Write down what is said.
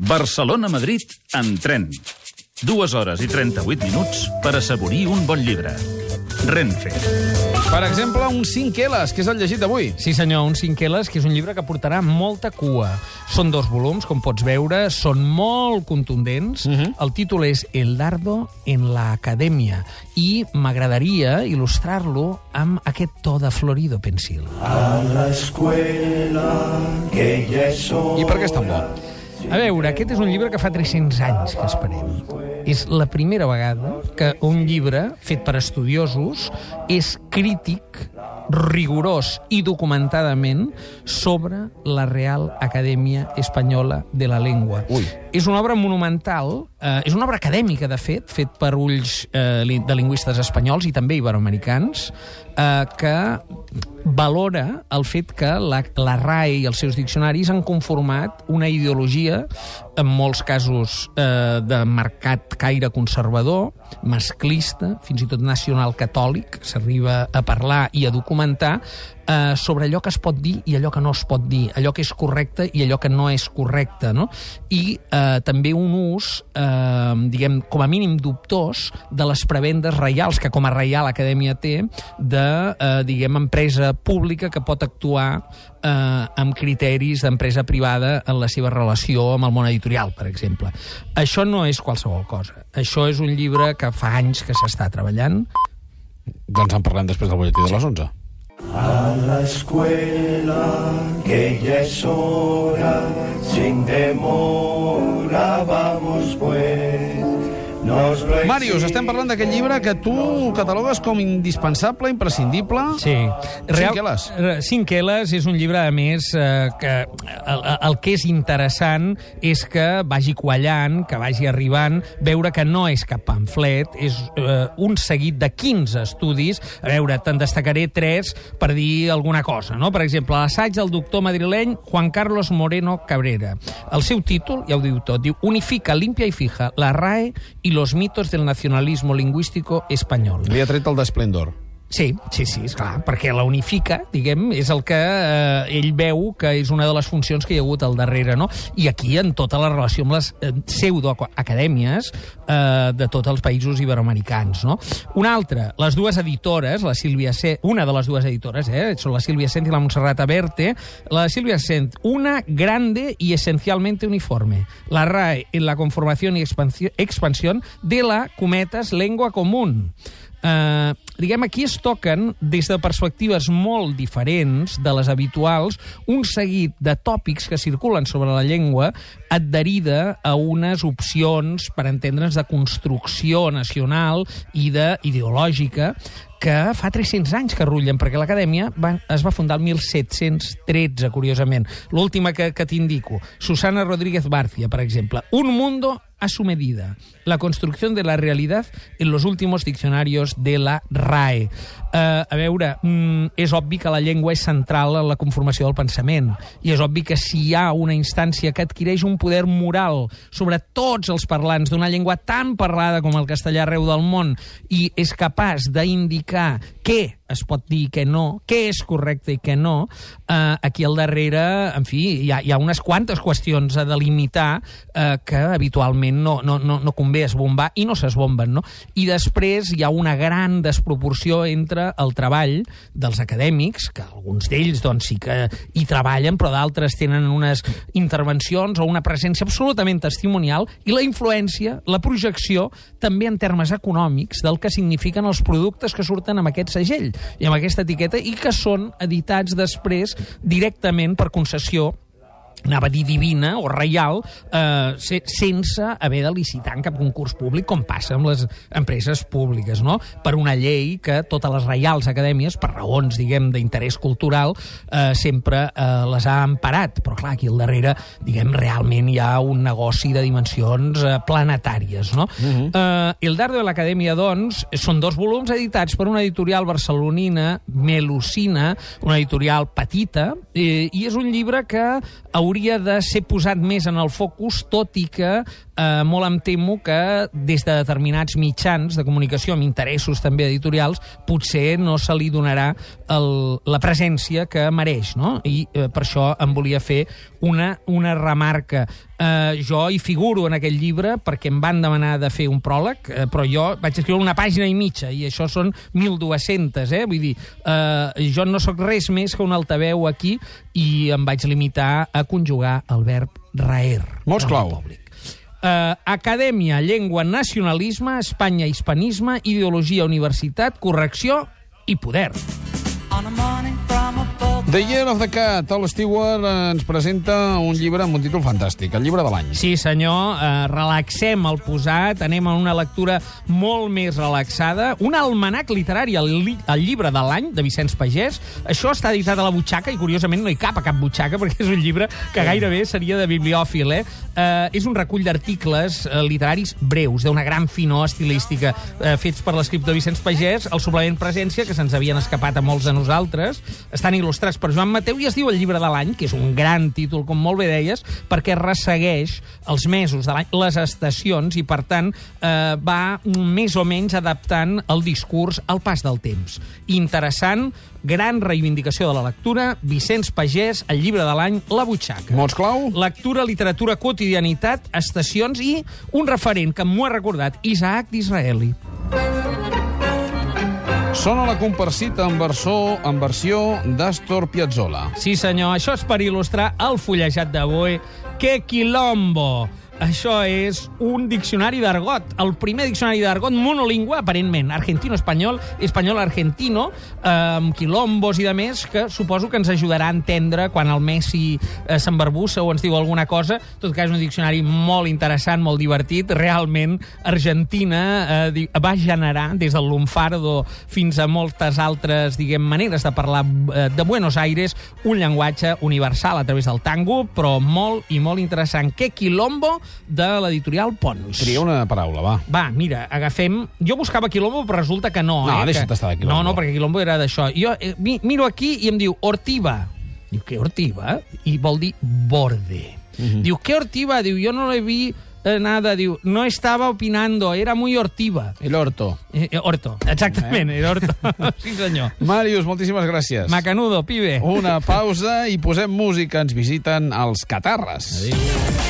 Barcelona-Madrid en tren. Dues hores i 38 minuts per assaborir un bon llibre. Renfe. Per exemple, un 5 Ls, que és el llegit d'avui. Sí, senyor, un cinqueles, que és un llibre que portarà molta cua. Són dos volums, com pots veure, són molt contundents. Uh -huh. El títol és El dardo en la acadèmia i m'agradaria il·lustrar-lo amb aquest to de Florido Pensil. A la escuela que ya es hora. I per què és tan bo? A veure, aquest és un llibre que fa 300 anys que esperem. És la primera vegada que un llibre fet per estudiosos és crític, rigorós i documentadament sobre la Real Acadèmia Espanyola de la Llengua. Ui. És una obra monumental, eh, és una obra acadèmica, de fet, fet per ulls eh, de lingüistes espanyols i també iberoamericans, eh, que valora el fet que la, la RAE i els seus diccionaris han conformat una ideologia, en molts casos eh, de marcat caire conservador, masclista, fins i tot nacional catòlic, s'arriba a parlar i a documentar, eh, sobre allò que es pot dir i allò que no es pot dir, allò que és correcte i allò que no és correcte, no? I eh, també un ús, eh, diguem, com a mínim dubtós, de les prebendes reials, que com a Reial Acadèmia té, de, eh, diguem, empresa pública que pot actuar eh, amb criteris d'empresa privada en la seva relació amb el món editorial, per exemple. Això no és qualsevol cosa. Això és un llibre que fa anys que s'està treballant, Doncs en parlem després del butlletí de les 11. A la escuela que ya es hora. Sin demora vamos pues. Màrius, estem parlant d'aquest llibre que tu catalogues com indispensable, imprescindible. Sí. Cinc Ls. Cinc Ls és un llibre, a més, eh, que el, el que és interessant és que vagi quallant, que vagi arribant, veure que no és cap pamflet, és eh, un seguit de 15 estudis. A veure, te'n destacaré tres per dir alguna cosa, no? Per exemple, l'assaig del doctor madrileny Juan Carlos Moreno Cabrera. El seu títol, ja ho diu tot, diu Unifica, limpia i fija la RAE y los mitos del nacionalismo lingüístico español. Li ha tret el d'Esplendor. Sí, sí, sí, esclar, perquè la unifica, diguem, és el que eh, ell veu que és una de les funcions que hi ha hagut al darrere, no? I aquí, en tota la relació amb les eh, pseudoacadèmies eh, de tots els països iberoamericans, no? Una altra, les dues editores, la Sílvia C... una de les dues editores, eh, són la Sílvia Cent i la Montserrat Aberte, la Sílvia Cent, una grande y esencialmente uniforme. La RAE en la conformación y expansión, expansión de la, cometes, lengua común. Eh, diguem, aquí es toquen, des de perspectives molt diferents de les habituals, un seguit de tòpics que circulen sobre la llengua adherida a unes opcions, per entendre'ns, de construcció nacional i de ideològica que fa 300 anys que rullen, perquè l'Acadèmia es va fundar el 1713, curiosament. L'última que, que t'indico, Susana Rodríguez Barcia, per exemple. Un mundo a su medida. La construcción de la realidad en los últimos diccionarios de la RAE. Uh, a veure, mm, és obvi que la llengua és central en la conformació del pensament i és obvi que si hi ha una instància que adquireix un poder moral sobre tots els parlants d'una llengua tan parlada com el castellà arreu del món i és capaç d'indicar què es pot dir i què no, què és correcte i què no, eh, aquí al darrere, en fi, hi ha, hi ha unes quantes qüestions a delimitar eh, que habitualment no, no, no, no convé esbombar i no s'esbomben, no? I després hi ha una gran desproporció entre el treball dels acadèmics, que alguns d'ells doncs, sí que hi treballen, però d'altres tenen unes intervencions o una presència absolutament testimonial, i la influència, la projecció, també en termes econòmics, del que signifiquen els productes que surten amb aquest segell i amb aquesta etiqueta i que són editats després directament per concessió anava a dir divina o reial, eh, se, sense haver de licitar en cap concurs públic, com passa amb les empreses públiques, no? Per una llei que totes les reials acadèmies, per raons, diguem, d'interès cultural, eh, sempre eh, les ha emparat. Però, clar, aquí al darrere, diguem, realment hi ha un negoci de dimensions eh, planetàries, no? Uh -huh. eh, El Dardo de l'Acadèmia, doncs, són dos volums editats per una editorial barcelonina, Melusina, una editorial petita, eh, i és un llibre que hauria de ser posat més en el focus, tot i que eh, molt em temo que des de determinats mitjans de comunicació amb interessos també editorials potser no se li donarà el, la presència que mereix, no? I eh, per això em volia fer una, una remarca. Eh, jo hi figuro en aquell llibre perquè em van demanar de fer un pròleg, eh, però jo vaig escriure una pàgina i mitja, i això són 1.200, eh? Vull dir, eh, jo no sóc res més que un altaveu aquí i em vaig limitar a conjugar el verb raer. El clau. públic. Uh, acadèmia, llengua, nacionalisme, Espanya, hispanisme, ideologia, universitat, correcció i poder. On a morning The Year of the Cat. El Stewart ens presenta un llibre amb un títol fantàstic, el llibre de l'any. Sí, senyor, uh, relaxem el posat, anem a una lectura molt més relaxada. Un almanac literari, el, li el llibre de l'any, de Vicenç Pagès. Això està editat a la butxaca i, curiosament, no hi cap a cap butxaca perquè és un llibre que gairebé seria de bibliòfil, eh? Uh, és un recull d'articles uh, literaris breus, d'una gran finor estilística, uh, fets per l'escriptor Vicenç Pagès, el suplement Presència, que se'ns havien escapat a molts de nosaltres, estan il·lustrats per Joan Mateu i es diu el llibre de l'any, que és un gran títol, com molt bé deies, perquè ressegueix els mesos de l'any, les estacions, i per tant eh, va més o menys adaptant el discurs al pas del temps. Interessant, gran reivindicació de la lectura, Vicenç Pagès, el llibre de l'any, La Butxaca. Mots clau? Lectura, literatura, quotidianitat, estacions i un referent que m'ho ha recordat, Isaac d'Israeli. Sona la comparsita en, versió, en versió d'Astor Piazzolla. Sí, senyor, això és per il·lustrar el fullejat d'avui. Que quilombo! Això és un diccionari d'argot, el primer diccionari d'argot monolingüe, aparentment, argentino-espanyol, espanyol-argentino, amb quilombos i de més, que suposo que ens ajudarà a entendre quan el Messi eh, s'embarbussa o ens diu alguna cosa. En tot cas, és un diccionari molt interessant, molt divertit. Realment, Argentina eh, va generar, des del lunfardo fins a moltes altres, diguem, maneres de parlar eh, de Buenos Aires, un llenguatge universal a través del tango, però molt i molt interessant. Que quilombo de l'editorial Pons. Tria una paraula, va. Va, mira, agafem... Jo buscava quilombo, però resulta que no. No, eh? deixa't que... estar de quilombo. No, no, perquè quilombo era d'això. Jo eh, mi, miro aquí i em diu ortiva. Diu, què ortiva? I vol dir borde. Mhm. Diu, què ortiva? Diu, jo no le vi eh, nada. Diu, no estaba opinando, era muy ortiva. El orto. Eh, eh, orto, exactament, era orto. sí, senyor. Màrius, moltíssimes gràcies. Macanudo, pibe. Una pausa i posem música. Ens visiten els Catarres. Adéu.